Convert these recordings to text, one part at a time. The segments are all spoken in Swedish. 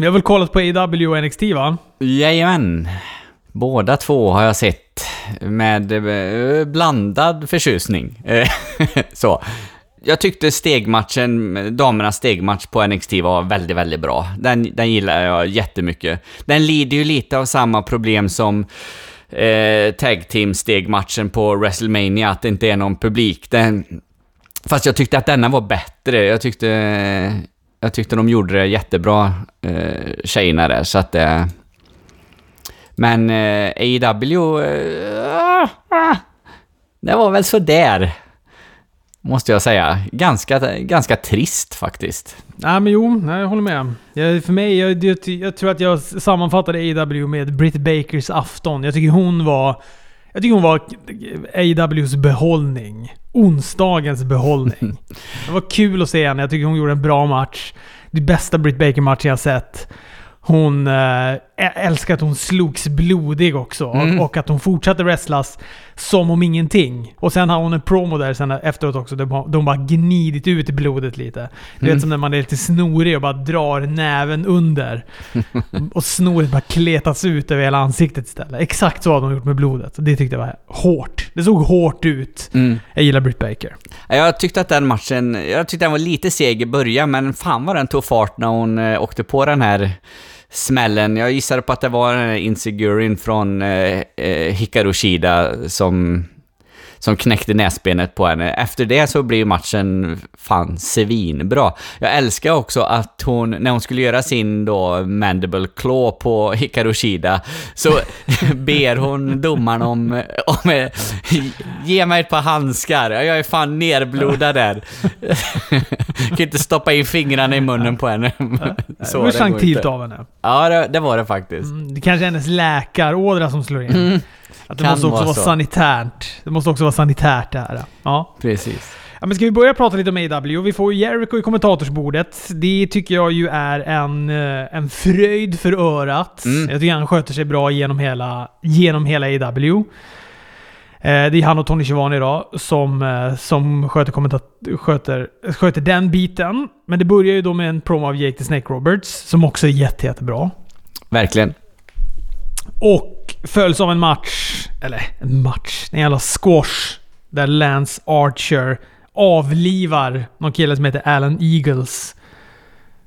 Vi har väl kollat på AW och NXT va? Jajamän. Båda två har jag sett med eh, blandad förtjusning. Eh, så. Jag tyckte stegmatchen, damernas stegmatch på NXT var väldigt, väldigt bra. Den, den gillar jag jättemycket. Den lider ju lite av samma problem som eh, tag team stegmatchen på WrestleMania, att det inte är någon publik. Den, fast jag tyckte att denna var bättre. Jag tyckte, eh, jag tyckte de gjorde det jättebra, eh, tjejerna där, så att... Eh, men eh, AEW... Eh, ah, ah, det var väl sådär. Måste jag säga. Ganska, ganska trist faktiskt. Nej men jo, nej, jag håller med. Jag, för mig, jag, jag, jag tror att jag sammanfattade AEW med Britt Bakers afton. Jag tycker hon var... Jag tycker hon var AEWs behållning. Onsdagens behållning. det var kul att se henne. Jag tycker hon gjorde en bra match. Det bästa Britt Baker-matchen jag sett. Hon äh, älskar att hon slogs blodig också. Mm. Och, och, att hon fortsatte wrestlas som om ingenting. Och sen har hon en promo där sen efteråt också. Där de bara gnidit ut blodet lite. Du mm. vet som när man är lite snorig och bara drar näven under. och snoret bara kletas ut över hela ansiktet istället. Exakt så har de gjort med blodet. Det tyckte jag var hårt. Det såg hårt ut. Mm. Jag gillar Britt Baker. Jag tyckte att den matchen... Jag tyckte den var lite seg i början, men fan vad den tog fart när hon eh, åkte på den här smällen. Jag gissade på att det var den Insigurin från eh, eh, Hikaru Shida som som knäckte näsbenet på henne. Efter det så blir matchen fan svinbra. Jag älskar också att hon, när hon skulle göra sin då mandible claw på Hikaru Shida, så ber hon domaren om, om ge mig ett par handskar. Jag är fan nerblodad där. kan inte stoppa in fingrarna i munnen på henne. så det var gentilt av henne. Ja, det, det, var det faktiskt. Mm, det kanske är hennes läkarådra som slår in. Mm. Att det kan måste också vara, vara sanitärt. Det måste också vara sanitärt det här. Ja. Precis. Ja, men ska vi börja prata lite om AW? Vi får Jericho i kommentatorsbordet. Det tycker jag ju är en, eh, en fröjd för örat. Mm. Jag tycker han sköter sig bra genom hela, genom hela AW. Eh, det är han och Tony Schiavone idag som, eh, som sköter, sköter, sköter den biten. Men det börjar ju då med en promo av Jake the Snake Roberts som också är jätte, jättebra. Verkligen. Och följs av en match, eller en match, en jävla squash. Där Lance Archer avlivar någon kille som heter Alan Eagles.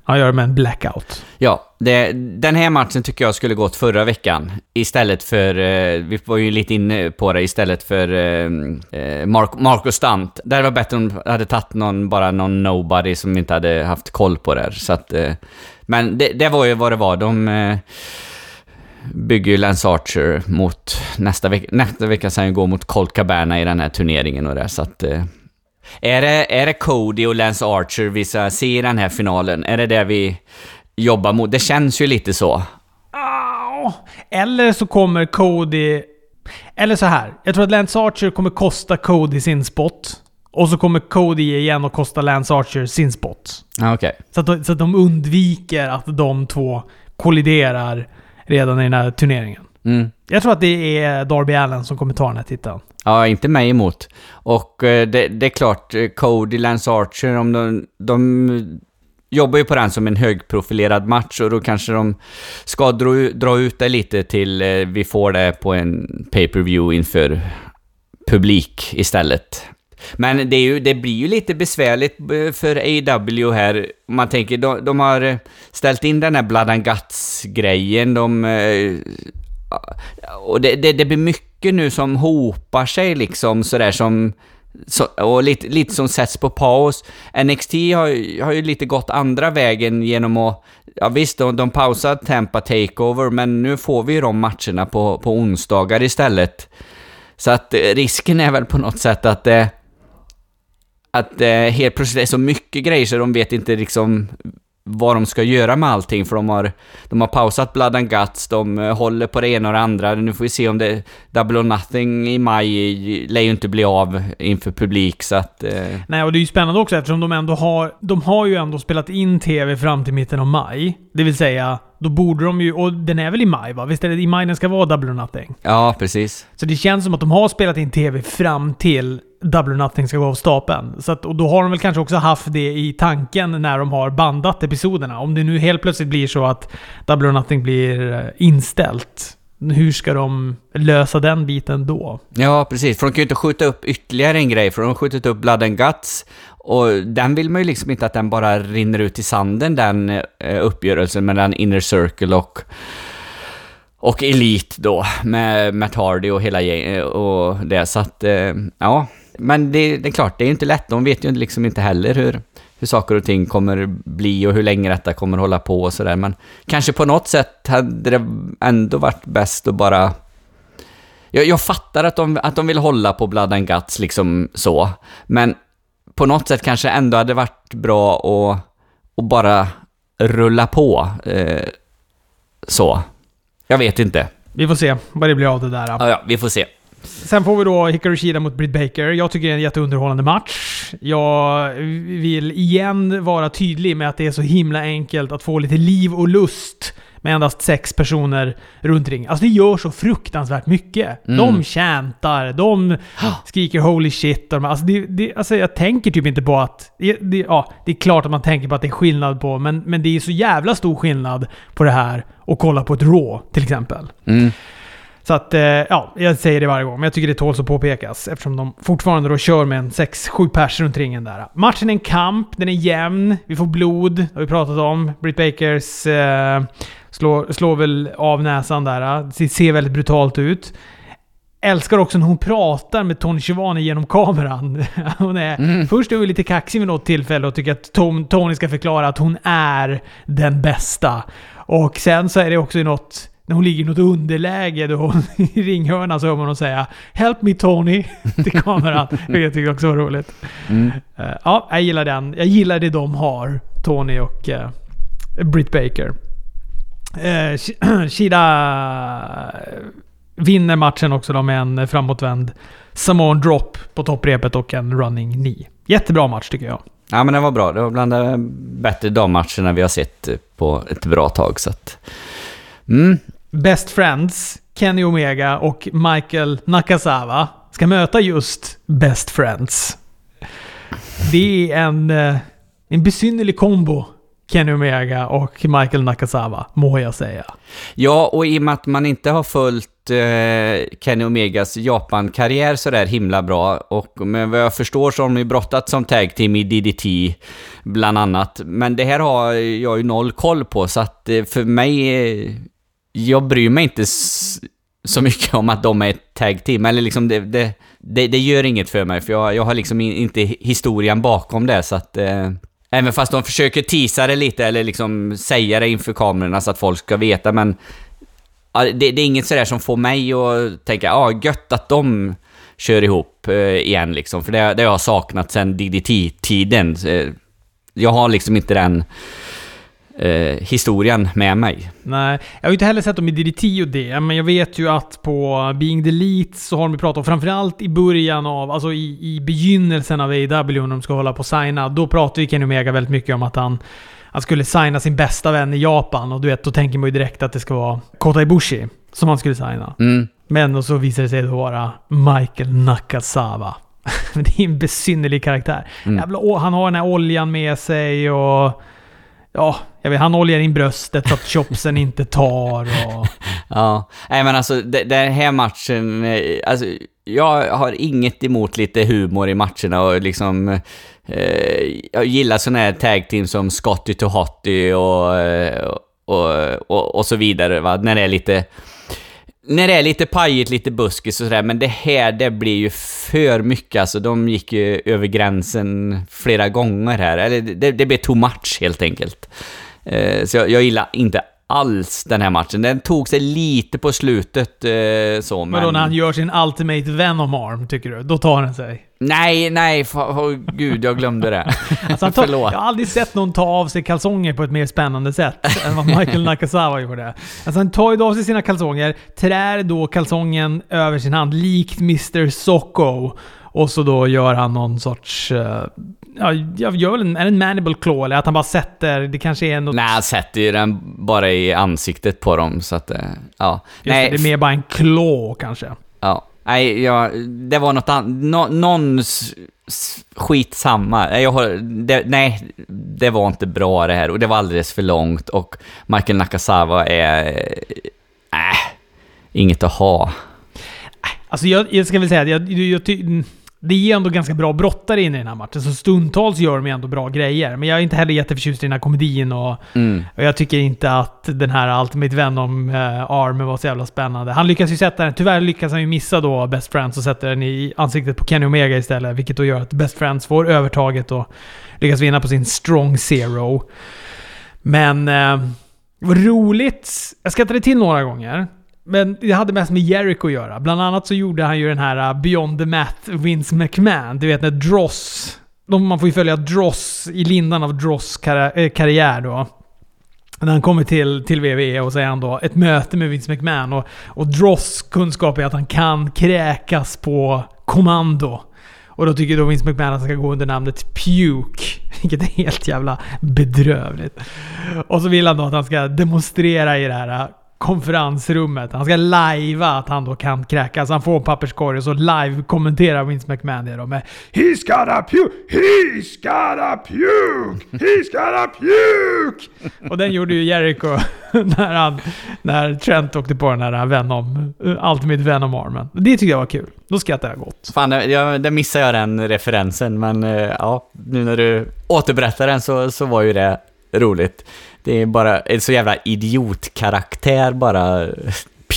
Han gör det med en blackout. Ja, det, den här matchen tycker jag skulle gått förra veckan. Istället för, eh, vi var ju lite inne på det, istället för eh, eh Mark, Marco Stunt. Där var bättre om de hade tagit någon, bara någon nobody som inte hade haft koll på det. Så att, eh, men det, det, var ju vad det var. De... Eh, bygger ju Lance Archer mot nästa vecka. Nästa vecka ska han gå mot Colt Cabana i den här turneringen och det, så att... Eh, är, det, är det Cody och Lance Archer vi ska se i den här finalen? Är det det vi jobbar mot? Det känns ju lite så. Eller så kommer Cody... Eller så här. Jag tror att Lance Archer kommer kosta Cody sin spot. Och så kommer Cody igen och kosta Lance Archer sin spot. Okay. Så, att, så att de undviker att de två kolliderar redan i den här turneringen. Mm. Jag tror att det är Darby Allen som kommer ta den här titeln. Ja, inte mig emot. Och eh, det, det, är klart, eh, Cody, Lance Archer, om de, de jobbar ju på den som en högprofilerad match och då kanske de ska dra, dra ut det lite till eh, vi får det på en pay-per-view inför publik istället. Men det, ju, det, blir ju lite besvärligt eh, för AW här. Man tänker, de, de har eh, ställt in den här Blood and Guts-grejen. De, eh, och det, det, det, blir mycket nu som hopar sig liksom sådär som... Så, och lite, lite som sätts på paus. NXT har, har ju lite gått andra vägen genom att... Ja visst, de, de pausar Tampa Takeover, men nu får vi ju de matcherna på, på onsdagar istället. Så att risken är väl på något sätt att det att eh, helt plötsligt är så mycket grejer så de vet inte liksom vad de ska göra med allting för de har, de har pausat Blood and Guts, de eh, håller på det ena och det andra. Nu får vi se om det... Double or Nothing i maj lär ju inte bli av inför publik så att... Eh. Nej, och det är ju spännande också eftersom de ändå har... De har ju ändå spelat in TV fram till mitten av maj. Det vill säga, då borde de ju... Och den är väl i maj va? Visst är det i maj den ska vara Double or Nothing? Ja, precis. Så det känns som att de har spelat in TV fram till Double or Nothing ska gå av stapeln. Så att, och då har de väl kanske också haft det i tanken när de har bandat episoderna. Om det nu helt plötsligt blir så att Double or Nothing blir eh, inställt. Hur ska de lösa den biten då? Ja, precis. För de kan ju inte skjuta upp ytterligare en grej, för de har skjutit upp Blood and Guts. Och den vill man ju liksom inte att den bara rinner ut i sanden, den eh, uppgörelsen mellan Inner Circle och och Elite då, med Matt Hardy och hela gänget eh, och det. Så att, eh, ja. Men det, det, är klart, det är inte lätt. De vet ju liksom inte heller hur, hur saker och ting kommer bli och hur länge detta kommer hålla på och sådär. Men kanske på något sätt hade det ändå varit bäst att bara... Jag, jag fattar att de, att de vill hålla på Blood and Guts liksom så. Men på något sätt kanske ändå hade varit bra att, att bara rulla på. Eh, så. Jag vet inte. Vi får se vad det blir av det där. Ja, ja, vi får se. Sen får vi då Hikaru Shida mot Britt Baker. Jag tycker det är en jätteunderhållande match. Jag vill igen vara tydlig med att det är så himla enkelt att få lite liv och lust med endast sex personer runt ring. Alltså det gör så fruktansvärt mycket. Mm. De chantar, de skriker 'Holy shit' och alltså, det, det, alltså jag tänker typ inte på att... Det, ja, det är klart att man tänker på att det är skillnad på, men, men det är så jävla stor skillnad på det här och kolla på ett Raw till exempel. Mm. Så att, eh, ja, jag säger det varje gång, men jag tycker det tåls att påpekas eftersom de fortfarande då kör med en 6-7 pers runt ringen där. Matchen är en kamp, den är jämn, vi får blod, har vi pratat om. Britt Bakers eh, slår, slår väl av näsan där. Det ser väldigt brutalt ut. Älskar också när hon pratar med Tony Schiavone genom kameran. Hon är, mm. Först är hon lite kaxig vid något tillfälle och tycker att Tony ska förklara att hon är den bästa. Och sen så är det också i något när hon ligger i något underläge då i ringhörnan så hör man hon säga “Help me Tony” till kameran. Vilket jag tycker också var roligt. Mm. Uh, ja, jag gillar den. Jag gillar det de har, Tony och uh, Britt Baker. Uh, Shida vinner matchen också då med en framåtvänd Samoan drop på topprepet och en running knee. Jättebra match tycker jag. Ja men den var bra. Det var bland de bättre dammatcherna vi har sett på ett bra tag. Så att, mm. Best Friends, Kenny Omega och Michael Nakazawa ska möta just Best Friends. Det är en, eh, en besynnerlig kombo. Kenny Omega och Michael Nakazawa, må jag säga. Ja, och i och med att man inte har följt eh, Kenny Omegas Japan-karriär sådär himla bra, och men vad jag förstår så har de ju brottat som tag team i DDT, bland annat. Men det här har jag ju noll koll på, så att eh, för mig eh, jag bryr mig inte så mycket om att de är ett tag team, eller liksom det, det, det, det gör inget för mig, för jag, jag har liksom inte historien bakom det, så att... Eh, även fast de försöker teasa det lite, eller liksom säga det inför kamerorna så att folk ska veta, men... Ja, det, det, är inget sådär som får mig att tänka, ja, ah, gött att de kör ihop eh, igen liksom, för det, det har jag saknat sen DDT-tiden. Eh, jag har liksom inte den eh, historien med mig. Nej, jag har inte heller sett dem i DDT och det, men jag vet ju att på Being the Elite så har de pratat om, framförallt i början av, alltså i, i begynnelsen av AW när de ska hålla på och signa, då pratar ju Kenny Omega väldigt mycket om att han han skulle signa sin bästa vän i Japan och du vet, då tänker man ju direkt att det ska vara Kota Ibushi som han skulle signa. Mm. Men så visar det sig då vara Michael Nakazawa. det är en besynnerlig karaktär. Mm. Jävla, han har den här oljan med sig och ja, jag vet, han oljar in bröstet så att chopsen inte tar och... ja, nej men alltså den här matchen, eh, alltså jag har inget emot lite humor i matcherna och liksom... Eh, jag gillar sådana här tag team som Scotty to Hotty och, eh, och, och, och, så vidare, va? När det är lite när det är lite pajigt, lite buskis och sådär, men det här det blir ju för mycket. Alltså de gick ju över gränsen flera gånger här. Eller det, det blev too much helt enkelt. Eh, så jag, jag gillar inte alls den här matchen. Den tog sig lite på slutet eh, så, men... Men då när han gör sin Ultimate Venom Arm, tycker du? Då tar den sig? Nej, nej, oh, gud, jag glömde det. alltså tar, jag har aldrig sett någon ta av sig kalsonger på ett mer spännande sätt än vad Michael Nakazawa gjorde. Alltså han tar ju av sig sina kalsonger, trär då kalsongen över sin hand likt Mr Socko Och så då gör han någon sorts... eh, ja, jag gör väl en, är det en mandible claw eller att han bara sätter... Det kanske är något... Nej, han sätter ju den bara i ansiktet på dem, så att... eh, Ja. Just Nej, det, det är mer bara en claw kanske. Ja. Nej, jag, det var något annat. No, någon s, skitsamma. Nej, Jag har, det, nej, det var inte bra det här och det var alldeles för långt och Michael Nakasawa är... Äh, inget att ha. Alltså jag, jag ska väl säga att jag, jag, jag det är ändå ganska bra brottare in i den här matchen, så stundtals gör de ändå bra grejer. Men jag är inte heller jätteförtjust i den här komedin och, Mm. och jag tycker inte att den här Ultimate Venom-armen var så jävla spännande. Han lyckas ju sätta den, tyvärr lyckas han ju missa då Best Friends och sätta den i ansiktet på Kenny Omega istället, vilket då gör att Best Friends får övertaget och lyckas vinna på sin Strong Zero. Men... Eh, roligt. Jag skrattade till några gånger. Men det hade mest med Jericho att göra. Bland annat så gjorde han ju den här uh, Beyond the Mat Vince McMahon. Du vet när Dross... De, man får ju följa Dross i lindan av Dross karri- eh, karriär då. När han kommer till, till WWE och så är han då ett möte med Vince McMahon. Och, och Dross kunskap är att han kan kräkas på kommando. Och då tycker då Vince McMahon att han ska gå under namnet Puke. Vilket är helt jävla bedrövligt. Och så vill han då att han ska demonstrera i det här uh, konferensrummet. Han ska lajva att han då kan kräkas. Han får en papperskorg och så live kommenterar Vince McMahon det då med He's got a puke! He's got a puke! He's got a puke! och den gjorde ju Jericho när, han, när Trent åkte på den här Venom, eh, Ultimate Venom-armen. Det tyckte jag var kul. Då skrattade jag gott. Fan, jag, där missade jag den referensen, men eh, ja, nu när du återberättar den så, så var ju det roligt. Det är bara en så jävla idiotkaraktär bara.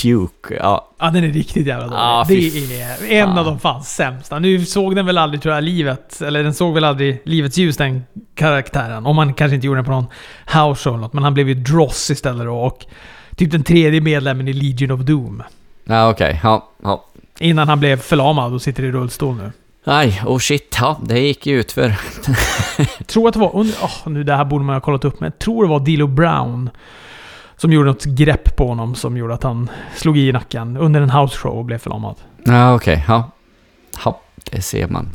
Puke, ja. Ja, den är riktigt jävla dålig. Fy det är en fan. av de fan sämsta. Nu såg den väl aldrig, tror jag, livet. Eller den såg väl aldrig livets ljus, den karaktären. Om man kanske inte gjorde den på någon house show eller något. Men han blev ju Dross istället då. Och typ den tredje medlemmen i Legion of Doom. Ja, okej, ja, ja. Innan han blev förlamad och sitter i rullstol nu. Aj, oh shit, ja, det gick ju ut för. Jag tror att det var... åh, nu det här borde man ha kollat upp, men jag tror det var Dilo Brown. Som gjorde något grepp på honom som gjorde att han slog i nacken under en house show och blev förlamad. Ja, okej, ja. Ja, det ser man.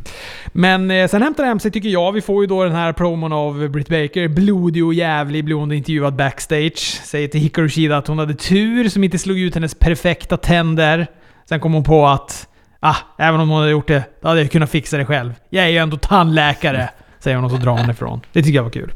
Men eh, sen hämtar det hem sig tycker jag. Vi får ju då den här promon av Britt Baker. Blodig och jävlig blir hon intervjuad backstage. Säger till Hikaru Shida att hon hade tur som inte slog ut hennes perfekta tänder. Sen kom hon på att ah, även om hon hade gjort det, då hade jag kunnat fixa det själv. Jag är ju ändå tandläkare. Säger hon och så drar hon ifrån. Det tycker jag var kul.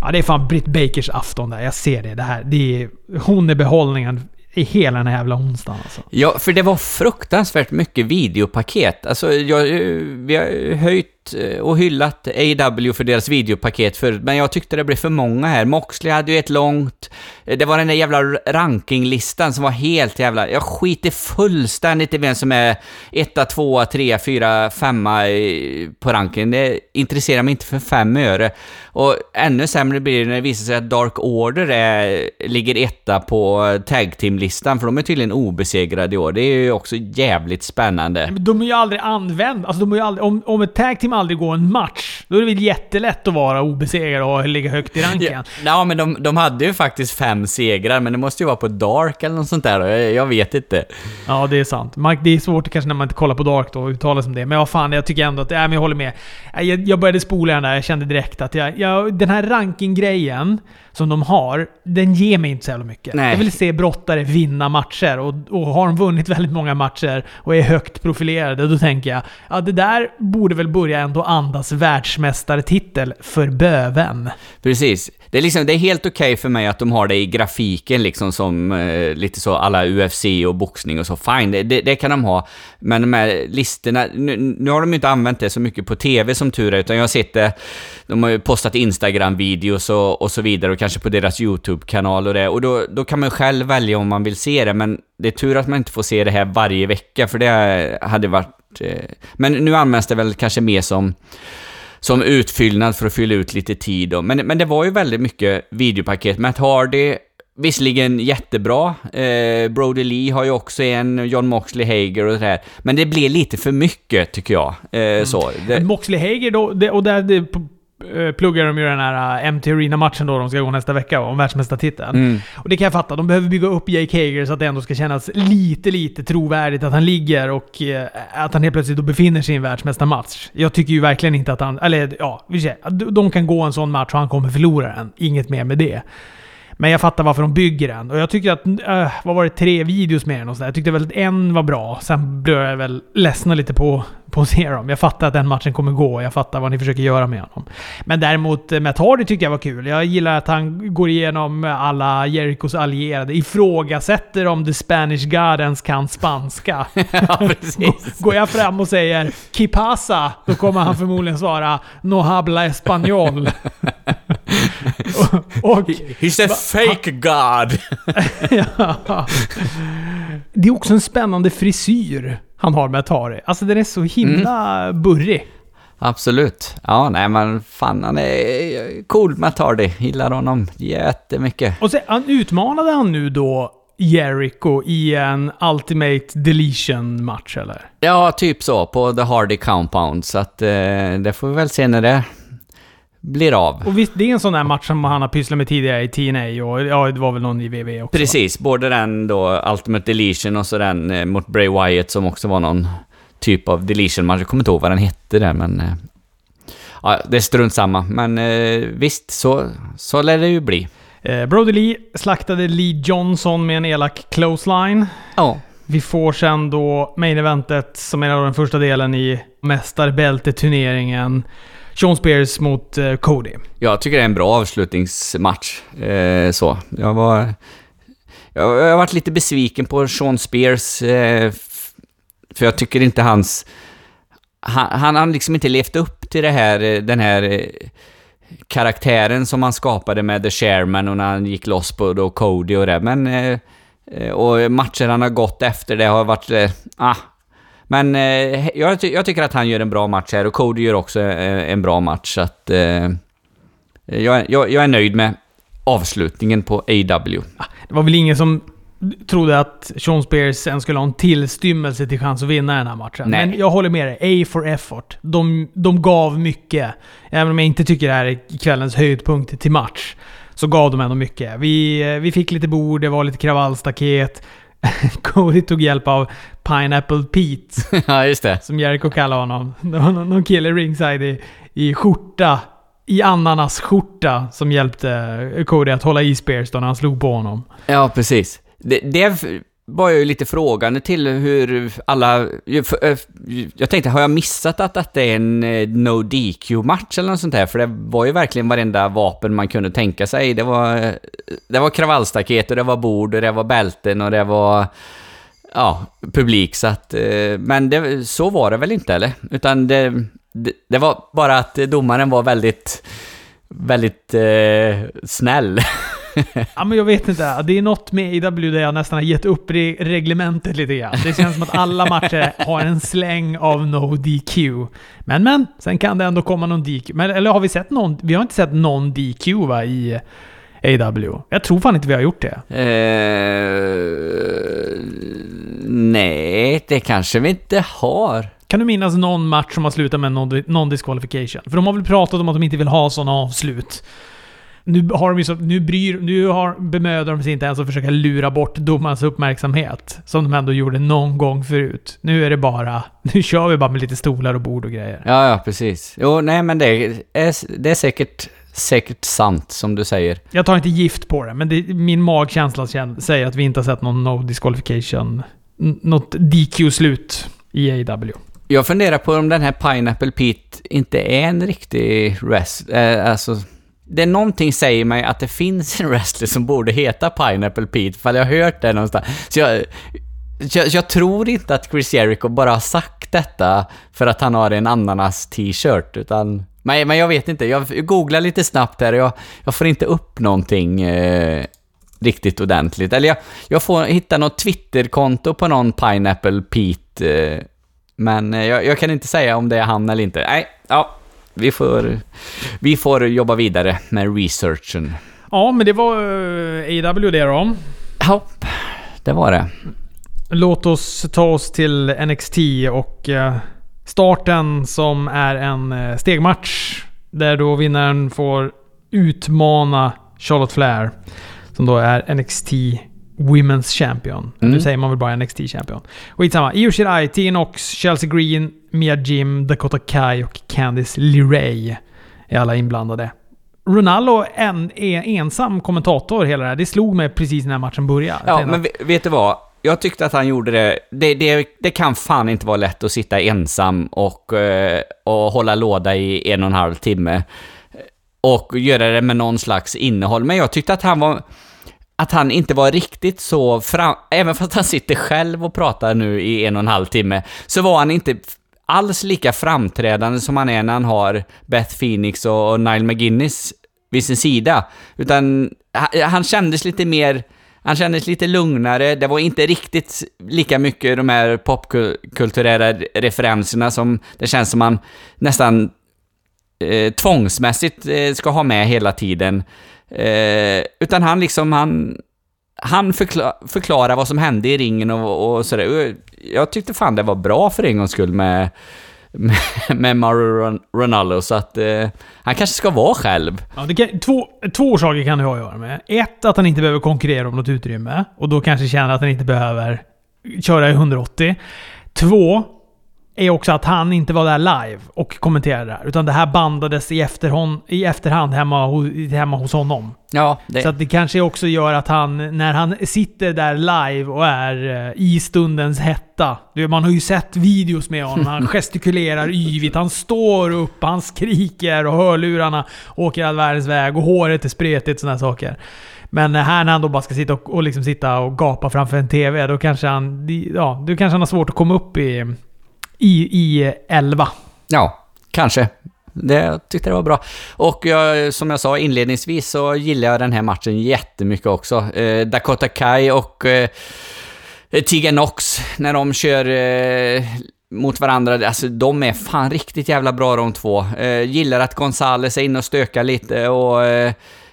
Ja, det är fan Britt Bakers afton där. Jag ser det. det, här, det är, hon är behållningen i hela den här jävla onsdagen alltså. Ja, för det var fruktansvärt mycket videopaket. Alltså, jag, eh, vi har höjt Eh, och hyllat AW för deras videopaket förut, men jag tyckte det blev för många här. Moxley hade ju ett långt... Eh, det var den där jävla rankinglistan som var helt jävla... Jag skiter fullständigt i vem som är etta, tvåa, trea, fyra, femma eh, på ranken. Det intresserar mig inte för fem öre. Och ännu sämre blir det när det visar sig att Dark Order är, ligger etta på tag team-listan, för de är tydligen obesegrade i år. Det är ju också jävligt spännande. Men de är ju aldrig använda. Alltså de är ju aldrig, om, om ett tag team aldrig går en match, då är det väl jättelätt att vara obesegrad och ligga högt i ranken. Ja, ja, men de, de hade ju faktiskt fem segrar, men det måste ju vara på Dark eller något sånt där. Jag, jag vet inte. Ja, det är sant. Mark, det är svårt kanske när man inte kollar på Dark då och uttalar sig om det. Men vad fan, jag tycker ändå att... Ja, men jag håller med. Jag, jag började spola den där, jag kände direkt att jag, jag, den här ranking-grejen som de har, den ger mig inte så jävla mycket. Nej. Jag vill se brottare vinna matcher och, och har de vunnit väldigt många matcher och är högt profilerade, då tänker jag ja, det där borde väl börja ändå andas världsmästartitel för böven. Precis. Det är, liksom, det är helt okej för mig att de har det i grafiken, liksom som eh, lite så alla UFC och boxning och så. Fine, det, det, det kan de ha. Men de här listorna, nu, nu har de ju inte använt det så mycket på TV som tur är, utan jag det, de har ju postat Instagram-videos och, och så vidare, och kanske på deras YouTube-kanal och det. Och då, då kan man själv välja om man vill se det, men det är tur att man inte får se det här varje vecka, för det hade varit... Eh, men nu används det väl kanske mer som som utfyllnad för att fylla ut lite tid. Då. Men, men det var ju väldigt mycket videopaket. Matt Hardy, visserligen jättebra. Eh, Brody Lee har ju också en, John Moxley, Hager och sådär. Men det blev lite för mycket, tycker jag. Eh, så. Det, Moxley Hager då, det, och där, det, eh, pluggar de ju den här eh, MT Arena-matchen då de ska gå nästa vecka om världsmästartiteln. Mm. Och det kan jag fatta. De behöver bygga upp Jake Hager så att det ändå ska kännas lite, lite trovärdigt att han ligger och eh, att han helt plötsligt då befinner sig i en världsmästarmatch. Jag tycker ju verkligen inte att han... Eller ja. De kan gå en sån match och han kommer förlora den. Inget mer med det. Men jag fattar varför de bygger den. Och jag tycker att... Äh, vad var det? Tre videos med den och sådär. Jag tyckte väl att en var bra. Sen började jag väl ledsna lite på, på att se dem. Jag fattar att den matchen kommer gå. Jag fattar vad ni försöker göra med honom. Men däremot, eh, Matt Hardy tyckte jag var kul. Jag gillar att han går igenom alla Jericos allierade. Ifrågasätter om The Spanish God ens kan spanska. ja, precis. Går jag fram och säger “Kipasa” då kommer han förmodligen svara “No habla español”. och, och He's a fake god! ja. Det är också en spännande frisyr han har med Atari. Alltså den är så himla burrig. Absolut. Ja, nej men fan han är cool med Tardy. Gillar honom jättemycket. Och så han utmanade han nu då Jericho i en Ultimate Deletion-match eller? Ja, typ så. På The Hardy Compound. Så att eh, det får vi väl se när det blir av. Och visst, det är en sån där match som han har pysslat med tidigare i TNA och ja, det var väl någon i WWE också? Precis, både den då Ultimate Deletion och så den eh, mot Bray Wyatt som också var någon typ av deletion-match. Jag kommer inte ihåg vad den hette där men... Eh, ja, det är strunt samma. Men eh, visst, så, så lär det ju bli. Eh, Brody Lee slaktade Lee Johnson med en elak clothesline. Ja. Vi får sen då main eventet som är den första delen i mästarbälteturneringen. Sean Spears mot eh, Cody. Jag tycker det är en bra avslutningsmatch. Eh, så. Jag var... Jag, jag har varit lite besviken på Sean Spears. Eh, för jag tycker inte hans... Han, han har liksom inte levt upp till det här, eh, den här eh, karaktären som han skapade med The Chairman och när han gick loss på då Cody och det. Men... Eh, eh och matcher han har gått efter det har varit... Eh, ah. Men eh, jag, ty- jag tycker att han gör en bra match här och Cody gör också eh, en bra match. Så att... Eh, jag, jag, jag är nöjd med avslutningen på AW. Det var väl ingen som trodde att Sean Spears ens skulle ha en tillstymmelse till chans att vinna den här matchen. Nej. Men jag håller med dig. A for effort. De, de gav mycket. Även om jag inte tycker det här är kvällens höjdpunkt till match. Så gav de ändå mycket. Vi, vi fick lite bord, det var lite kravallstaket. Cody tog hjälp av Pineapple Pete. ja, just det. Som Jericho kallar honom. Det var någon, någon kille ringside i, i skjorta. I ananasskjorta som hjälpte Cody att hålla i Spears då när han slog på honom. Ja, precis. Det, det var jag ju lite frågande till hur alla... Eh, jag tänkte, har jag missat att detta är en eh, no DQ-match eller något sånt där? För det var ju verkligen varenda vapen man kunde tänka sig. Det var, det var kravallstaket och det var bord och det var bälten och det var... Ja, publik så att... Eh, men det, så var det väl inte eller? Utan det, det, det var bara att domaren var väldigt... Väldigt eh, snäll. Ja, men jag vet inte. Det är något med AW där jag nästan har gett upp re- reglementet lite grann. Det känns som att alla matcher har en släng av no DQ. Men men, sen kan det ändå komma någon DQ. Men, eller har vi sett någon? Vi har inte sett någon DQ va, i AW? Jag tror fan inte vi har gjort det. Eh, nej, det kanske vi inte har. Kan du minnas någon match som har slutat med non- non-disqualification? För de har väl pratat om att de inte vill ha sådana avslut. Nu, har de ju så, nu, bryr, nu har, bemödar de sig inte ens att försöka lura bort domarens uppmärksamhet. Som de ändå gjorde någon gång förut. Nu är det bara... Nu kör vi bara med lite stolar och bord och grejer. Ja, ja, precis. Jo, nej, men det är, det är säkert, säkert sant som du säger. Jag tar inte gift på det, men det, min magkänsla säger att vi inte har sett någon no disqualification. Något DQ-slut i AW. Jag funderar på om den här Pineapple Pete inte är en riktig rest... Eh, alltså... Det är någonting säger mig att det finns en wrestler som borde heta Pineapple Pete, för jag har hört det någonstans. Så jag, jag, jag tror inte att Chris Jericho bara har sagt detta för att han har en ananas t-shirt, utan... Men, men jag vet inte, jag googlar lite snabbt här och jag, jag får inte upp någonting eh, riktigt ordentligt. Eller jag, jag får hitta något Twitterkonto på någon Pineapple Pete, eh, men eh, jag, jag kan inte säga om det är han eller inte. Nej, ja. Vi får, vi får jobba vidare med researchen. Ja, men det var uh, AW det då. Ja, det var det. Låt oss ta oss till NXT och eh, starten som är en eh, stegmatch Där då vinnaren får utmana Charlotte Flair. Som då är NXT Women's Champion. Mm. Nu säger man väl bara NXT Champion. Skitsamma. Io Shirai, Tia Nox, Chelsea Green, Mia Jim, Dakota Kai och Candice LeRae är alla inblandade. Ronaldo en, är ensam kommentator hela det här. Det slog mig precis när matchen började. Ja, men ve- vet du vad? Jag tyckte att han gjorde det. Det, det, det kan fan inte vara lätt att sitta ensam och, eh, och hålla låda i en och en halv timme. Och göra det med någon slags innehåll. Men jag tyckte att han var... Att han inte var riktigt så fram... Även fast han sitter själv och pratar nu i en och en halv timme, så var han inte alls lika framträdande som han är när han har Beth Phoenix och, Nile McGuinness vid sin sida. Utan han, han kändes lite mer... Han kändes lite lugnare, det var inte riktigt lika mycket de här popkulturella referenserna som det känns som man nästan eh, tvångsmässigt eh, ska ha med hela tiden. Eh, utan han liksom, han, han förkla förklarar vad som hände i ringen och, och sådär. Jag tyckte fan det var bra för en gångs skull med, med, med Mario Ronaldo, så att eh, han kanske ska vara själv. Ja, det kan, två, två saker kan det ha att göra med. Ett, att han inte behöver konkurrera om något utrymme. Och då kanske känner att han inte behöver köra i 180. Två, är också att han inte var där live och kommenterade det här. Utan det här bandades i efterhand, i efterhand hemma, hemma hos honom. Ja, det, Så det kanske också gör att han, när han sitter där live och är eh, i stundens hetta. Man har ju sett videos med honom. Han gestikulerar yvigt, han står upp, han skriker och hörlurarna åker all världens väg och håret är spretigt och sådana saker. Men här när han då bara ska sitta och, och liksom sitta och gapa framför en TV, då kanske han, ja, då kanske han har svårt att komma upp i, i, i 11. Ja, kanske. Det, jag tyckte det var bra. Och jag, som jag sa inledningsvis så gillar jag den här matchen jättemycket också. Eh, Dakota Kai och eh, Tegan Knox, när de kör eh, mot varandra, alltså de är fan riktigt jävla bra de två. Eh, gillar att Gonzales är inne och stökar lite och eh,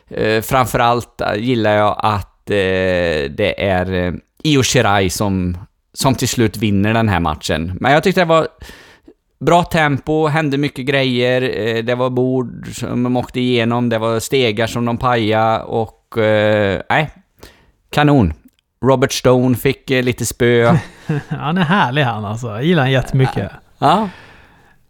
eh, framförallt gillar jag att eh, det är eh, Io Shirai som, som till slut vinner den här matchen. Men jag tyckte det var Bra tempo, hände mycket grejer, eh, det var bord som de åkte igenom, det var stegar som de pajade och... eh, Nej, kanon. Robert Stone fick eh, lite spö. Han är härlig han alltså. Jag gillar han jättemycket. Ja, Ja,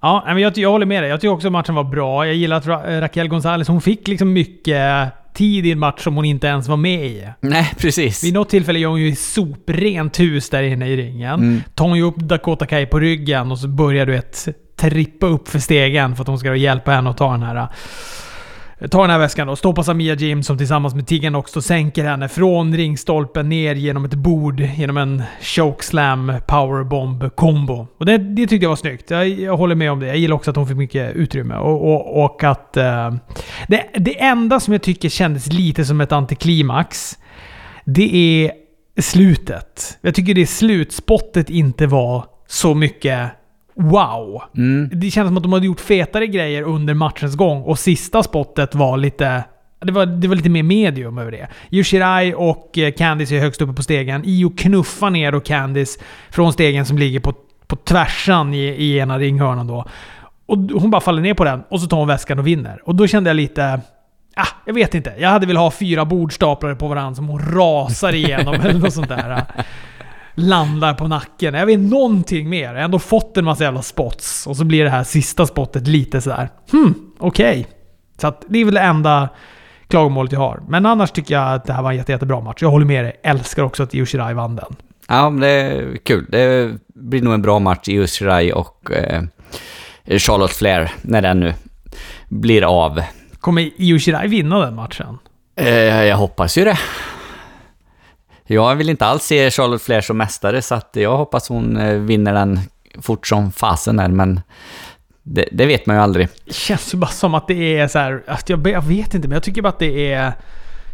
nej, men jag, jag håller med dig. Jag tycker också att matchen var bra. Jag gillar att Ra- eh, Raquel Gonzalez, hon fick liksom mycket tid i en match som hon inte ens var med i. nej precis. Vid något tillfälle gör hon ju soprent hus där inne i ringen. Mm. Tar hon ju upp Dakota Kai på ryggen och så börjar du ett trippa upp för stegen för att hon ska hjälpa henne att ta den här Ta den här väskan då. stoppar Samia Jim som tillsammans med Tiggan också sänker henne från ringstolpen ner genom ett bord genom en chokeslam powerbomb combo. Och det, det tyckte jag var snyggt. Jag, jag håller med om det. Jag gillar också att hon fick mycket utrymme. Och, och, och att... eh, det, det enda som jag tycker kändes lite som ett antiklimax, det är slutet. Jag tycker det slutspottet inte var så mycket wow. Mm. Det kändes som att de hade gjort fetare grejer under matchens gång och sista spottet var lite... Det var, det var lite mer medium över det. Yoshirai och eh, Candice är högst uppe på stegen. Io knuffar ner då Candice från stegen som ligger på, på tvärsan i, i ena ringhörnan då. Och hon bara faller ner på den och så tar hon väskan och vinner. Och då kände jag lite... Ah, jag vet inte. Jag hade velat ha fyra bord staplade på varandra som hon rasar igenom eller något sånt där. Landar på nacken. Jag vet någonting mer. Jag har ändå fått en massa jävla spots. Och så blir det här sista spottet lite sådär. Hmm, okej. Så att det är väl det enda klagomålet jag har. Men annars tycker jag att det här var en jätte, jättebra match. Jag håller med dig. Älskar också att Yoshirai vann den. Ja, men det är kul. Det blir nog en bra match i Ushirai och eh, Charlotte Flair när den nu blir av. Kommer Yoshirai vinna den matchen? Eh, jag hoppas ju det. Jag vill inte alls se Charlotte Flair som mästare, så att jag hoppas hon eh, vinner den fort som fasen där, men det, det vet man ju aldrig. Det känns ju bara som att det är så här, att jag, jag vet inte, men jag tycker bara att det är...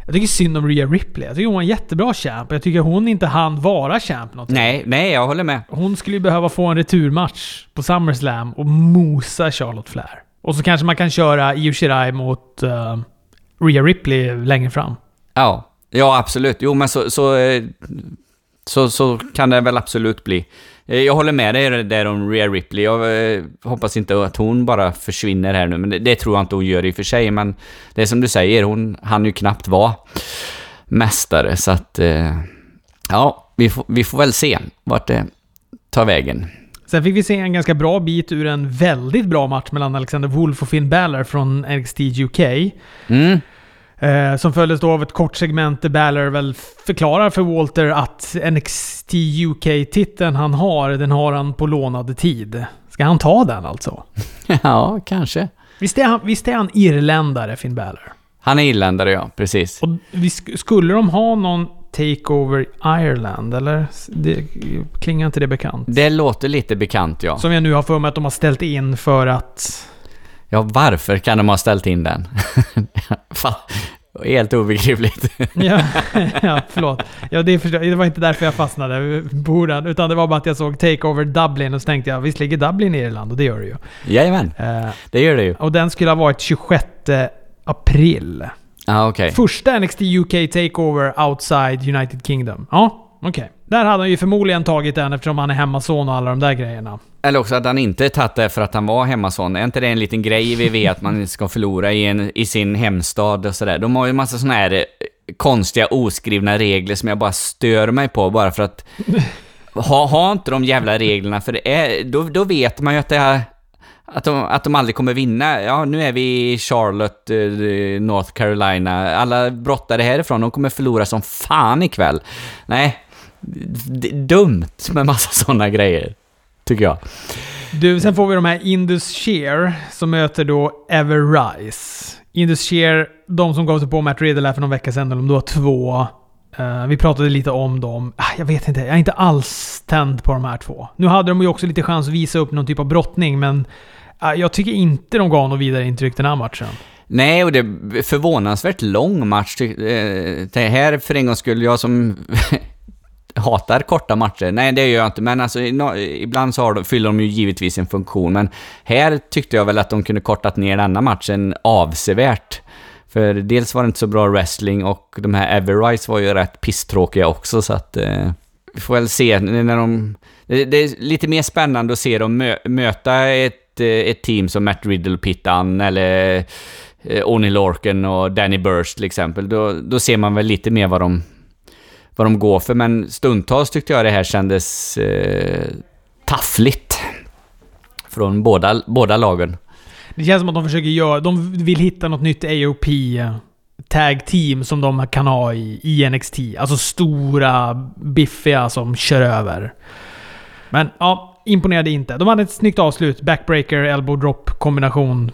Jag tycker synd om Rhea Ripley. Jag tycker hon var en jättebra champ. Jag tycker hon inte hann vara champ något. Nej, nej, jag håller med. Hon skulle ju behöva få en returmatch på SummerSlam och mosa Charlotte Flair. Och så kanske man kan köra Io Shirai mot uh, Rhea Ripley längre fram. Ja, ja absolut. Jo, men så, så, eh, så, så kan det väl absolut bli. Eh, Jag håller med dig där om Rhea Ripley. Jag eh, hoppas inte att hon bara försvinner här nu, men det, det tror jag inte hon gör i och för sig. Men det är som du säger, hon hann ju knappt vara mästare, så att... Ja, vi får, vi får väl se vart det tar vägen. Sen fick vi se en ganska bra bit ur en väldigt bra match mellan Alexander Wolf och Finn Balor från NXT UK. Mm. Eh, som följdes då av ett kort segment där Balor väl förklarar för Walter att NXT UK-titeln han har, den har han på lånad tid. Ska han ta den alltså? ja, kanske. Visst är han, visst är han irländare, Finn Balor? Han är irländare, ja. Precis. Och skulle de ha någon takeover Ireland, eller? Det, klingar inte det bekant? Det låter lite bekant, ja. Som jag nu har för mig att de har ställt in för att... Ja, varför kan de ha ställt in den? Helt obegripligt. Ja, ja förlåt. Ja, det, förstår, det var inte därför jag fastnade på den, utan det var bara att jag såg Takeover Dublin och så tänkte jag, visst ligger Dublin i Irland? Och det gör det ju. Jajamän, Eh, det gör det ju. och den skulle ha varit 26 april. Ja, okej. Första NXT UK Takeover outside United Kingdom. Ja, okej. Där hade han ju förmodligen tagit den eftersom han är hemmason och alla de där grejerna. Eller också att han inte tagit det för att han var hemmason. Är inte det en liten grej i VV att man ska förlora i, en, i sin hemstad och sådär? De har ju massa sådana här eh, konstiga oskrivna regler som jag bara stör mig på bara för att... Ha, ha inte de jävla reglerna för det är, då, då vet man ju att det är... Att de, att de aldrig kommer vinna. Ja, nu är vi i Charlotte, eh, North Carolina. Alla brottare härifrån, de kommer förlora som fan ikväll. Nej, dumt med massa sådana grejer. Tycker jag. Du, sen får vi de här Indus Shear som möter då Everrise. Indus Shear, de som gav sig på Matt Riddle här för någon vecka sedan, eller om det var två. Eh, vi pratade lite om dem. Ah, jag vet inte, jag är inte alls tänd på de här två. Nu hade de ju också lite chans att visa upp någon typ av brottning, men ah, jag tycker inte de gav något vidare intryck den här matchen. Nej, och det är förvånansvärt lång match. eh, Det här för en gång skulle jag som hatar korta matcher. Nej, det gör jag inte, men alltså ibland så har de, fyller de ju givetvis en funktion. Men här tyckte jag väl att de kunde kortat ner denna matchen avsevärt. För dels var det inte så bra wrestling och de här Everrise var ju rätt pisstråkiga också, så att... Eh, vi får väl se när de... Det, det är lite mer spännande att se dem mö, möta ett, eh, ett team som Matt Riddle, Pittan eller eh, Oni Lorcan och Danny Burst till exempel. Då, då ser man väl lite mer vad de, vad de går för. Men stundtals tyckte jag det här kändes eh, taffligt. Från båda, båda lagen. Det känns som att de försöker göra... De vill hitta något nytt AOP tag team som de kan ha i, i NXT. Alltså stora, biffiga som kör över. Men ja, imponerade inte. De hade ett snyggt avslut. Backbreaker, elbow drop kombination.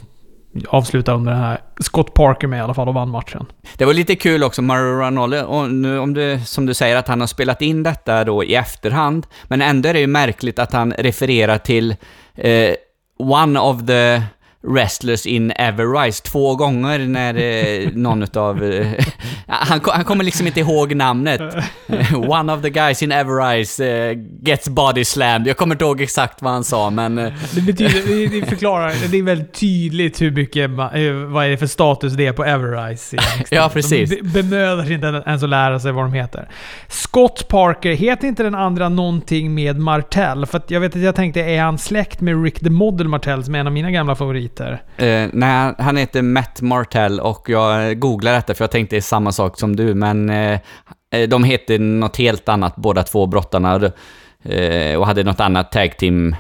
Avslutade under den här. Scott Parker med i alla fall och vann matchen. Det var lite kul också, Mario Ranolli, och nu om du, som du säger, att han har spelat in detta då i efterhand, men ändå är det ju märkligt att han refererar till eh, one of the wrestlers in Everrise två gånger när eh, någon utav... Eh, han, han kommer liksom inte ihåg namnet. one of the guys in Everrise eh, gets body slammed. Jag kommer inte ihåg exakt vad han sa, men... Eh, Det betyder, det- förklarar, det är väldigt tydligt hur mycket, eh, vad är det för status det är på Everrise. Ja, precis. De be- bemödar sig inte ens att lära sig vad de heter. Scott Parker, heter inte den andra någonting med Martell? För att jag vet att jag tänkte, är han släkt med Rick the Model Martell som är en av mina gamla favoriter? Eh, nej, han heter Matt Martell och jag googlade detta för jag tänkte det är samma sak som du, men eh, eh, de heter något helt annat båda två brottarna och, eh, och hade något annat tag team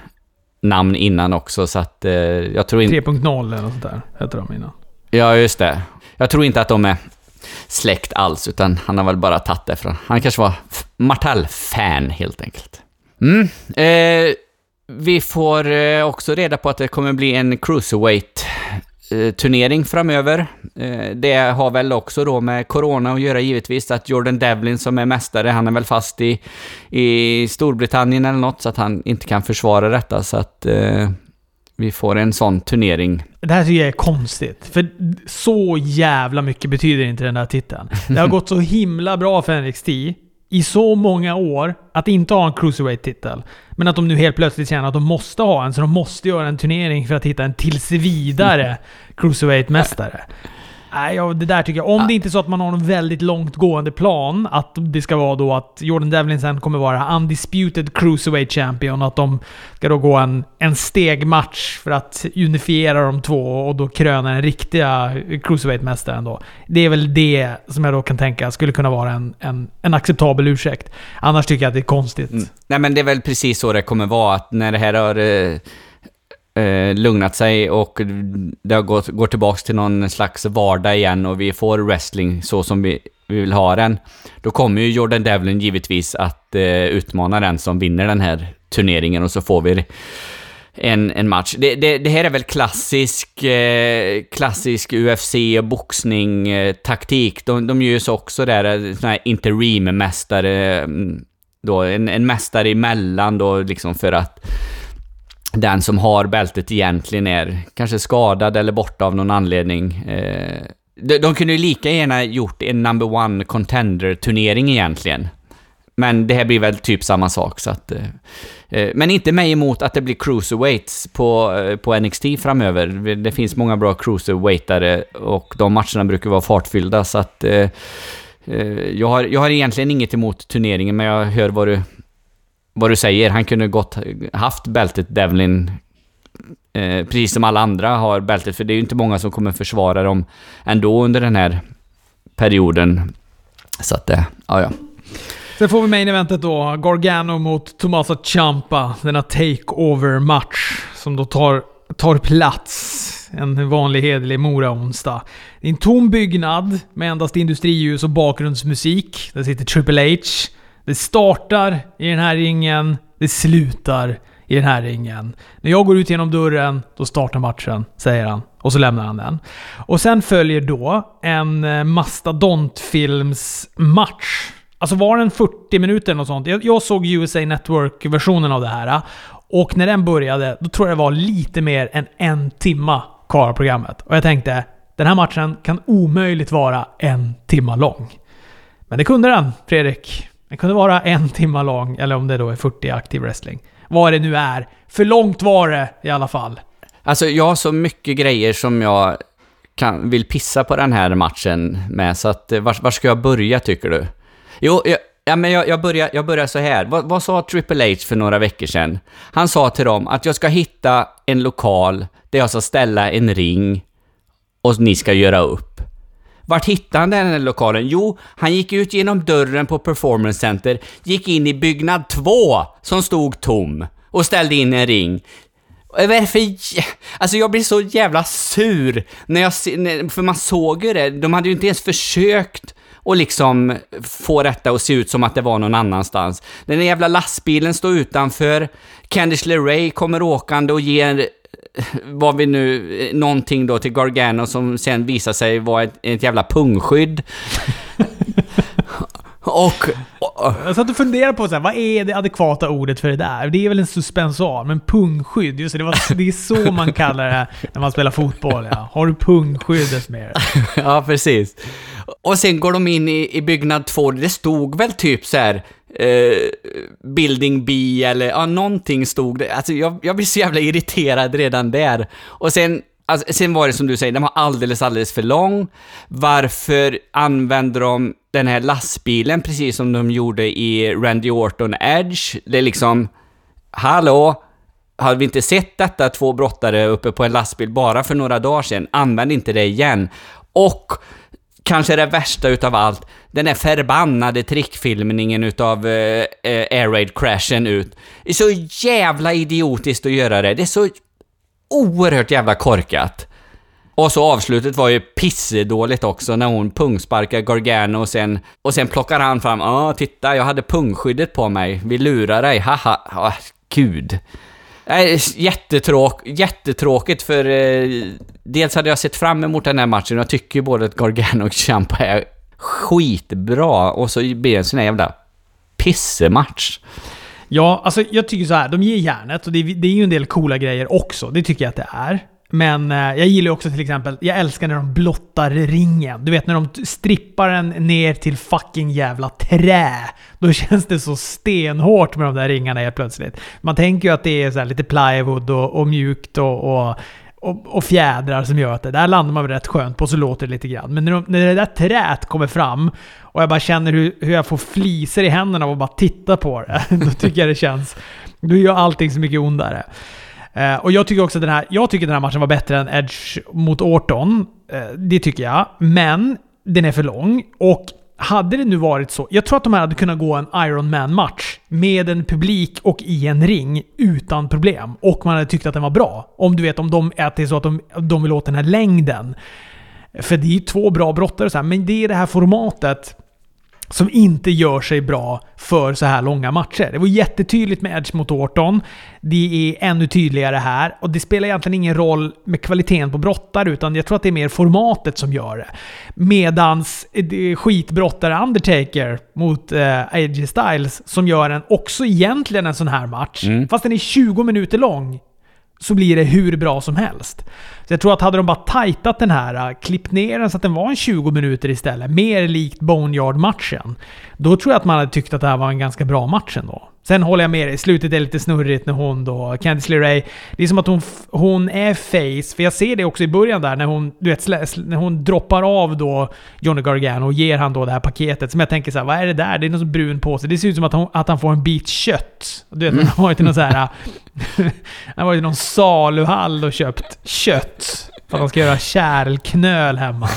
namn innan också så att eh, jag tror inte... 3.0 eller något sånt där hette de innan. Ja, just det. Jag tror inte att de är släkt alls, utan han har väl bara tagit det från... Han kanske var Martell-fan helt enkelt. Mm. Eh, vi får eh, också reda på att det kommer bli en cruiserweight eh, turnering framöver. Eh, det har väl också då med Corona att göra givetvis, att Jordan Devlin som är mästare, han är väl fast i, i Storbritannien eller något, så att han inte kan försvara detta, så att eh, vi får en sån turnering. Det här tycker jag är konstigt. För så jävla mycket betyder inte den här titeln. Det har gått så himla bra för NXT i så många år att inte ha en cruiserweight-titel. Men att de nu helt plötsligt känner att de måste ha en, så de måste göra en turnering för att hitta en tills vidare cruiserweight-mästare. Nej, ja, det där tycker jag. Om Ah. det inte är så att man har en väldigt långt gående plan, att det ska vara då att Jordan Devlin sen kommer vara undisputed cruiserweight champion, att de ska då gå en, en stegmatch för att unifiera de två och då kröna den riktiga cruiserweight-mästaren då. Det är väl det som jag då kan tänka skulle kunna vara en, en, en acceptabel ursäkt. Annars tycker jag att det är konstigt. Mm. Nej men det är väl precis så det kommer vara, att när det här har eh, lugnat sig och det har gått, går tillbaks till någon slags vardag igen och vi får wrestling så som vi, vi vill ha den, då kommer ju Jordan Devlin givetvis att eh, utmana den som vinner den här turneringen och så får vi en, en match. Det, det, det här är väl klassisk, eh, klassisk UFC och boxning eh, taktik. De, de gör ju så också där, eh, sån här interim-mästare, mm, då, en, en mästare emellan då liksom för att den som har bältet egentligen är kanske skadad eller borta av någon anledning. Eh, de, de kunde ju lika gärna gjort en number one contender-turnering egentligen. Men det här blir väl typ samma sak, så att... Eh, eh men inte mig emot att det blir cruiserweights på, eh, på NXT framöver. Det finns många bra cruiserweightare och de matcherna brukar vara fartfyllda, så att... Eh, eh jag, har, jag har egentligen inget emot turneringen, men jag hör vad du, vad du säger. Han kunde gott haft bältet Devlin Eh, precis som alla andra har bältet, för det är ju inte många som kommer försvara dem ändå under den här perioden. Så att, eh, ja, ja. Sen får vi main eventet då. Gargano mot Tomasa Ciampa. Denna takeover-match som då tar, tar plats. En vanlig hederlig Mora-onsdag. Det är en tom byggnad med endast industriljus och bakgrundsmusik. Där sitter Triple H. Det startar i den här ringen. Det slutar i den här ringen. När jag går ut genom dörren, då startar matchen, säger han. Och så lämnar han den. Och sen följer då en eh, mastodontfilmsmatch. Alltså var den 40 minuter eller något sånt? Jag, jag såg USA Network-versionen av det här. Och när den började, då tror jag det var lite mer än en timma kvar av programmet. Och jag tänkte, den här matchen kan omöjligt vara en timma lång. Men det kunde den, Fredrik. Den kunde vara en timma lång, eller om det då är 40 aktiv wrestling. Vad det nu är. För långt var det i alla fall. Alltså, jag har så mycket grejer som jag kan, vill pissa på den här matchen med, så att eh, var, var ska jag börja tycker du? Jo, jag, ja, men jag, jag, börjar, jag börjar så här. Vad, vad sa Triple H för några veckor sedan? Han sa till dem att jag ska hitta en lokal där jag ska ställa en ring och ni ska göra upp. Vart hittade han den här lokalen? Jo, han gick ut genom dörren på Performance Center, gick in i byggnad 2 som stod tom och ställde in en ring. Eh, vad är det för... Alltså jag blir så jävla sur när jag För man såg ju det, de hade ju inte ens försökt och liksom få detta att se ut som att det var någon annanstans. Den där jävla lastbilen står utanför, Candice LeRae kommer åkande och ger vad vi nu, eh, någonting då till Gargano som sen visar sig vara ett, ett jävla pungskydd. och, och, Jag satt och funderade på så här, vad är det adekvata ordet för det där? Det är väl en suspensar, men pungskydd, just det, det, var, det är så man kallar det när man spelar fotboll. Ja. Har du pungskyddet med dig? Ja, precis. Och sen går de in i, i byggnad 2, det stod väl typ så här. Eh, building B eller ja, någonting stod det. Alltså jag, jag blir så jävla irriterad redan där. Och sen, alltså, sen var det som du säger, den var alldeles, alldeles för lång. Varför använder de den här lastbilen precis som de gjorde i Randy Orton Edge? Det är liksom, hallå? Har vi inte sett detta två brottare uppe på en lastbil bara för några dagar sedan? Använd inte det igen. Och kanske det värsta utav allt, den där förbannade trickfilmningen utav eh, eh Air Raid-crashen ut. Det är så jävla idiotiskt att göra det. Det är så oerhört jävla korkat. Och så avslutet var ju pissedåligt också när hon pungsparkar Gargano och sen, och sen plockar han fram Ja, titta, jag hade pungskyddet på mig. Vi lurar dig, haha. Ah, gud. Nej, Jättetråk, jättetråkigt för eh, dels hade jag sett fram emot den här matchen och jag tycker ju både att Gargano och Champa är skitbra och så blir det en sån här jävla pissematch. Ja, alltså jag tycker så här. De ger järnet och det, det är ju en del coola grejer också. Det tycker jag att det är. Men eh, jag gillar ju också till exempel, jag älskar när de blottar ringen. Du vet när de strippar den ner till fucking jävla trä. Då känns det så stenhårt med de där ringarna helt plötsligt. Man tänker ju att det är så här lite plywood och, och mjukt och, och, och, och fjädrar som gör att det där landar man väl rätt skönt på så låter det lite grann. Men när, de, när det där trät kommer fram och jag bara känner hur, hur jag får fliser i händerna av att bara titta på det. Då tycker jag det känns... Då gör allting så mycket ondare. Eh, och jag tycker också den här, jag tycker den här matchen var bättre än Edge mot Orton. Eh, det tycker jag. Men den är för lång. Och hade det nu varit så, jag tror att de här hade kunnat gå en Iron man match med en publik och i en ring utan problem. Och man hade tyckt att den var bra. Om du vet, om de, att det är så att de, de vill åt den här längden. För det är ju två bra brottare så här, men det är det här formatet som inte gör sig bra för så här långa matcher. Det var jättetydligt med Edge mot Orton. Det är ännu tydligare här. Och det spelar egentligen ingen roll med kvaliteten på brottare, utan jag tror att det är mer formatet som gör det. Medans skitbrottare Undertaker mot eh, AJ Styles, som gör en också egentligen en sån här match, mm. fast den är 20 minuter lång, så blir det hur bra som helst. Så jag tror att hade de bara tajtat den här, äh, klippt ner den så att den var en 20 minuter istället, mer likt Boneyard-matchen, då tror jag att man hade tyckt att det här var en ganska bra match ändå. Sen håller jag med dig, slutet är lite snurrigt när hon då, Candice LeRae, det är som att hon, hon är face, för jag ser det också i början där när hon, du vet, när hon droppar av då Johnny Gargano och ger han då det här paketet. Som jag tänker så här, vad är det där? Det är någon brun påse. Det ser ut som att, hon, att han får en bit kött. Du vet, han har varit i någon så här... han har varit i någon saluhall och köpt kött. För att han ska göra kärlknöl hemma.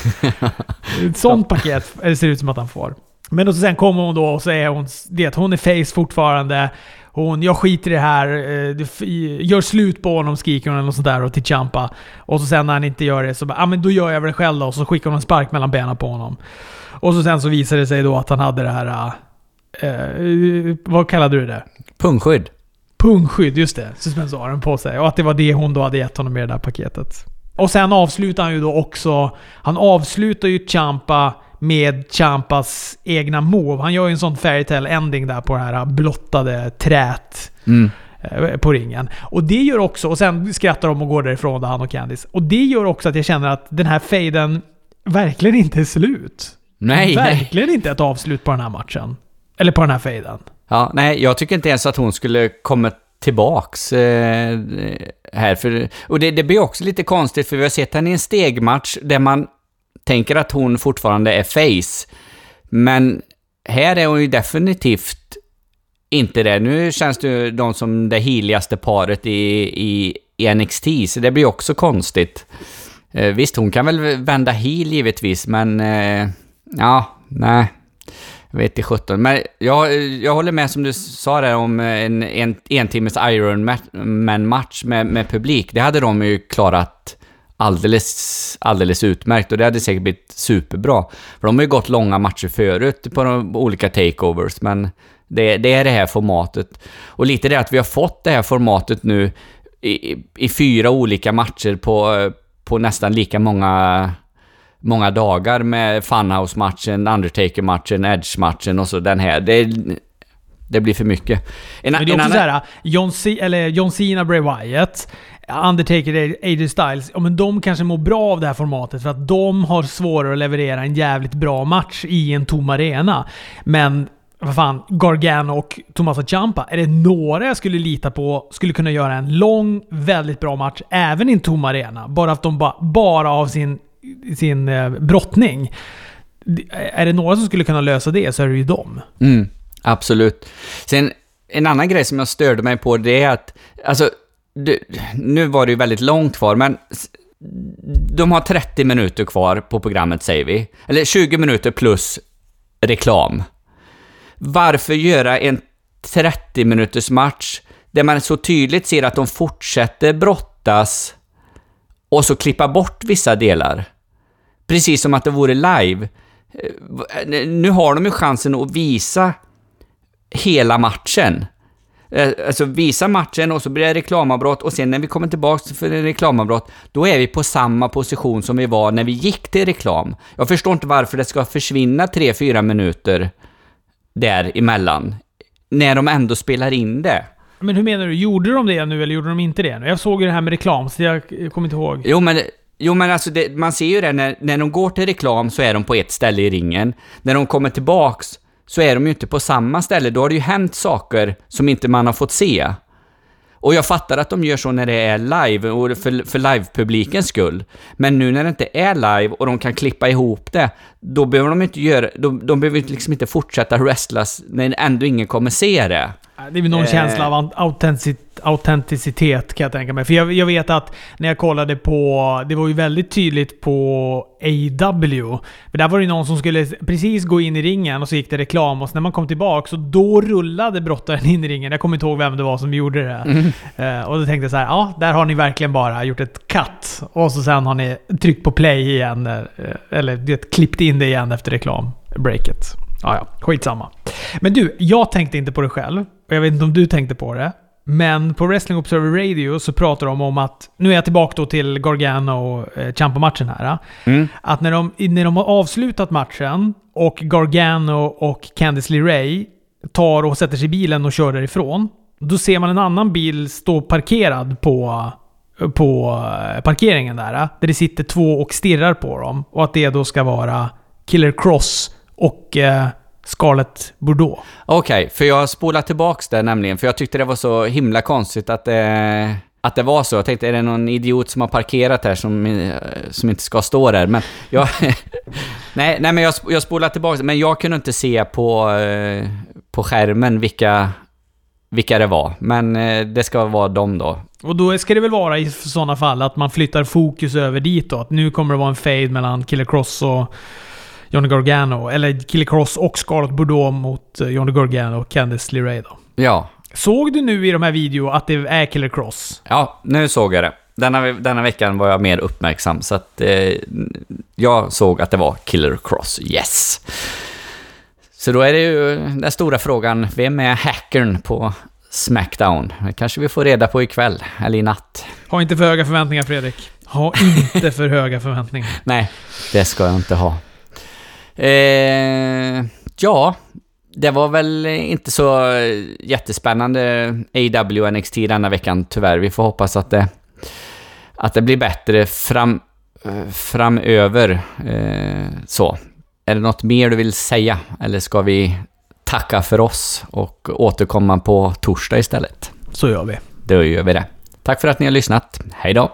Ett sånt paket det ser ut som att han får. Men och sen kommer hon då och är hon... Det, hon är face fortfarande. Hon, jag skiter i det här, eh, gör slut på honom skriker hon eller något sånt där och till Champa. Och så sen när han inte gör det så bara, ah, men då gör jag väl det själv då. Och så skickar hon en spark mellan benen på honom. Och så sen så visar det sig då att han hade det här... Uh, vad kallade du det? Pungskydd. Pungskydd, just det. Suspensoaren på sig. Och att det var det hon då hade gett honom med det där paketet. Och sen avslutar han ju då också... Han avslutar ju Champa med Champas egna move. Han gör ju en sån fairytale ending där på det här blottade trät. Mm. Eh, på ringen. Och det gör också, och sen skrattar de och går därifrån, han och Candice. Och det gör också att jag känner att den här faden verkligen inte är slut. Nej, Verkligen nej. inte ett avslut på den här matchen. Eller på den här faden. Ja, nej, jag tycker inte ens att hon skulle komma tillbaks eh, här. För, och det, det blir också lite konstigt, för vi har sett henne i en stegmatch där man tänker att hon fortfarande är face. Men här är hon ju definitivt inte det. Nu känns det de som det heligaste paret i, i, i NXT, så det blir också konstigt. Eh, visst, hon kan väl vända heel givetvis, men... Eh, ja, nej. Jag vet i sjutton. Men jag, jag håller med som du sa där om en, en, en timmes Ironman-match med, med publik. Det hade de ju klarat alldeles, alldeles utmärkt och det hade säkert blivit superbra. För de har ju gått långa matcher förut på de olika takeovers, men det, det är det här formatet. Och lite det att vi har fått det här formatet nu i, i fyra olika matcher på, på nästan lika många många dagar med Funhouse-matchen, Undertaker-matchen, Edge-matchen och så den här. Det, det blir för mycket. En, Men det är också annan... såhär, John, C eller John Cena, Bray Wyatt, Undertaker, AJ Styles, ja, men de kanske mår bra av det här formatet för att de har svårare att leverera en jävligt bra match i en tom arena. Men vad fan, Gargano och Tommaso Ciampa, är det några jag skulle lita på skulle kunna göra en lång, väldigt bra match även i en tom arena? Bara att de ba, bara av sin, sin eh, brottning. Eh, är det några som skulle kunna lösa det så är det ju dem. Mm, absolut. Sen, en annan grej som jag störde mig på det är att, alltså du, nu var det ju väldigt långt kvar, men de har 30 minuter kvar på programmet säger vi. Eller 20 minuter plus reklam. Varför göra en 30 minuters match där man så tydligt ser att de fortsätter brottas och så klippa bort vissa delar? Precis som att det vore live. Eh, eh, nu har de ju chansen att visa hela matchen. Eh, alltså visa matchen och så blir det reklamavbrott och sen när vi kommer tillbaka för en reklamavbrott, då är vi på samma position som vi var när vi gick till reklam. Jag förstår inte varför det ska försvinna 3-4 minuter däremellan, när de ändå spelar in det. Men hur menar du? Gjorde de det nu eller gjorde de inte det? Jag såg ju det här med reklam, så jag kommer inte ihåg. Jo, men Jo men alltså det, man ser ju det när, när de går till reklam så är de på ett ställe i ringen. När de kommer tillbaks så är de ju inte på samma ställe. Då har det ju hänt saker som inte man har fått se. Och jag fattar att de gör så när det är live, och för, för live-publikens skull. Men nu när det inte är live och de kan klippa ihop det, då behöver de inte göra... De, de behöver liksom inte fortsätta wrestlas när ändå ingen kommer se det. Det är väl någon Eh. känsla av autenticit, autenticitet kan jag tänka mig. För jag, jag vet att när jag kollade på... Det var ju väldigt tydligt på AW. För där var det någon som skulle precis gå in i ringen och så gick det reklam och så när man kom tillbaka så då rullade brottaren in i ringen. Jag kommer inte ihåg vem det var som gjorde det. Eh, och då tänkte jag så här, ja, där har ni verkligen bara gjort ett cut. Och så sen har ni tryckt på play igen. eh, Eller vet, klippt in det igen efter reklambreaket. Ja, ja, skitsamma. Men du, jag tänkte inte på det själv. Och jag vet inte om du tänkte på det. Men på Wrestling Observer Radio så pratar de om att... Nu är jag tillbaka då till Gargano eh, Ciampa-matchen här. eh. Mm. Att när de, när de har avslutat matchen och Gargano och Candice LeRae tar och sätter sig i bilen och kör därifrån. Då ser man en annan bil stå parkerad på, på eh, parkeringen där. eh, Där det sitter två och stirrar på dem. Och att det då ska vara Killer Cross och eh, Scarlett Bordeaux. Okej, för jag spolar tillbaks det nämligen, för jag tyckte det var så himla konstigt att det, att det var så. Jag tänkte, är det någon idiot som har parkerat här som, eh, som inte ska stå där? Men jag... nej, nej, men jag, jag spolar tillbaks men jag kunde inte se på, eh, på skärmen vilka, vilka det var. Men eh, det ska vara dem då. Och då ska det väl vara i sådana fall att man flyttar fokus över dit då. Att nu kommer det vara en fade mellan Killer Cross och Johnny Gargano. Eller Killer Cross och Scarlett Bordeaux mot eh, Johnny Gargano och Candice LeRae då. Ja, Såg du nu i de här videorna att det är Killer Cross? ja, nu såg jag det. Denna, denna veckan var jag mer uppmärksam, så att eh, jag såg att det var Killer Cross, yes. Så då är det ju den stora frågan, vem är hackern på Smackdown? Det kanske vi får reda på ikväll, eller i natt. Ha inte för höga förväntningar Fredrik. Ha inte för höga förväntningar. Nej, det ska jag inte ha. Eh, ja, det var väl inte så jättespännande AW NXT denna veckan tyvärr. Vi får hoppas att det, att det blir bättre fram, eh, framöver. Eh, så. Är det något mer du vill säga? Eller ska vi tacka för oss och återkomma på torsdag istället? Så gör vi. Då gör vi det. Tack för att ni har lyssnat. Hej då!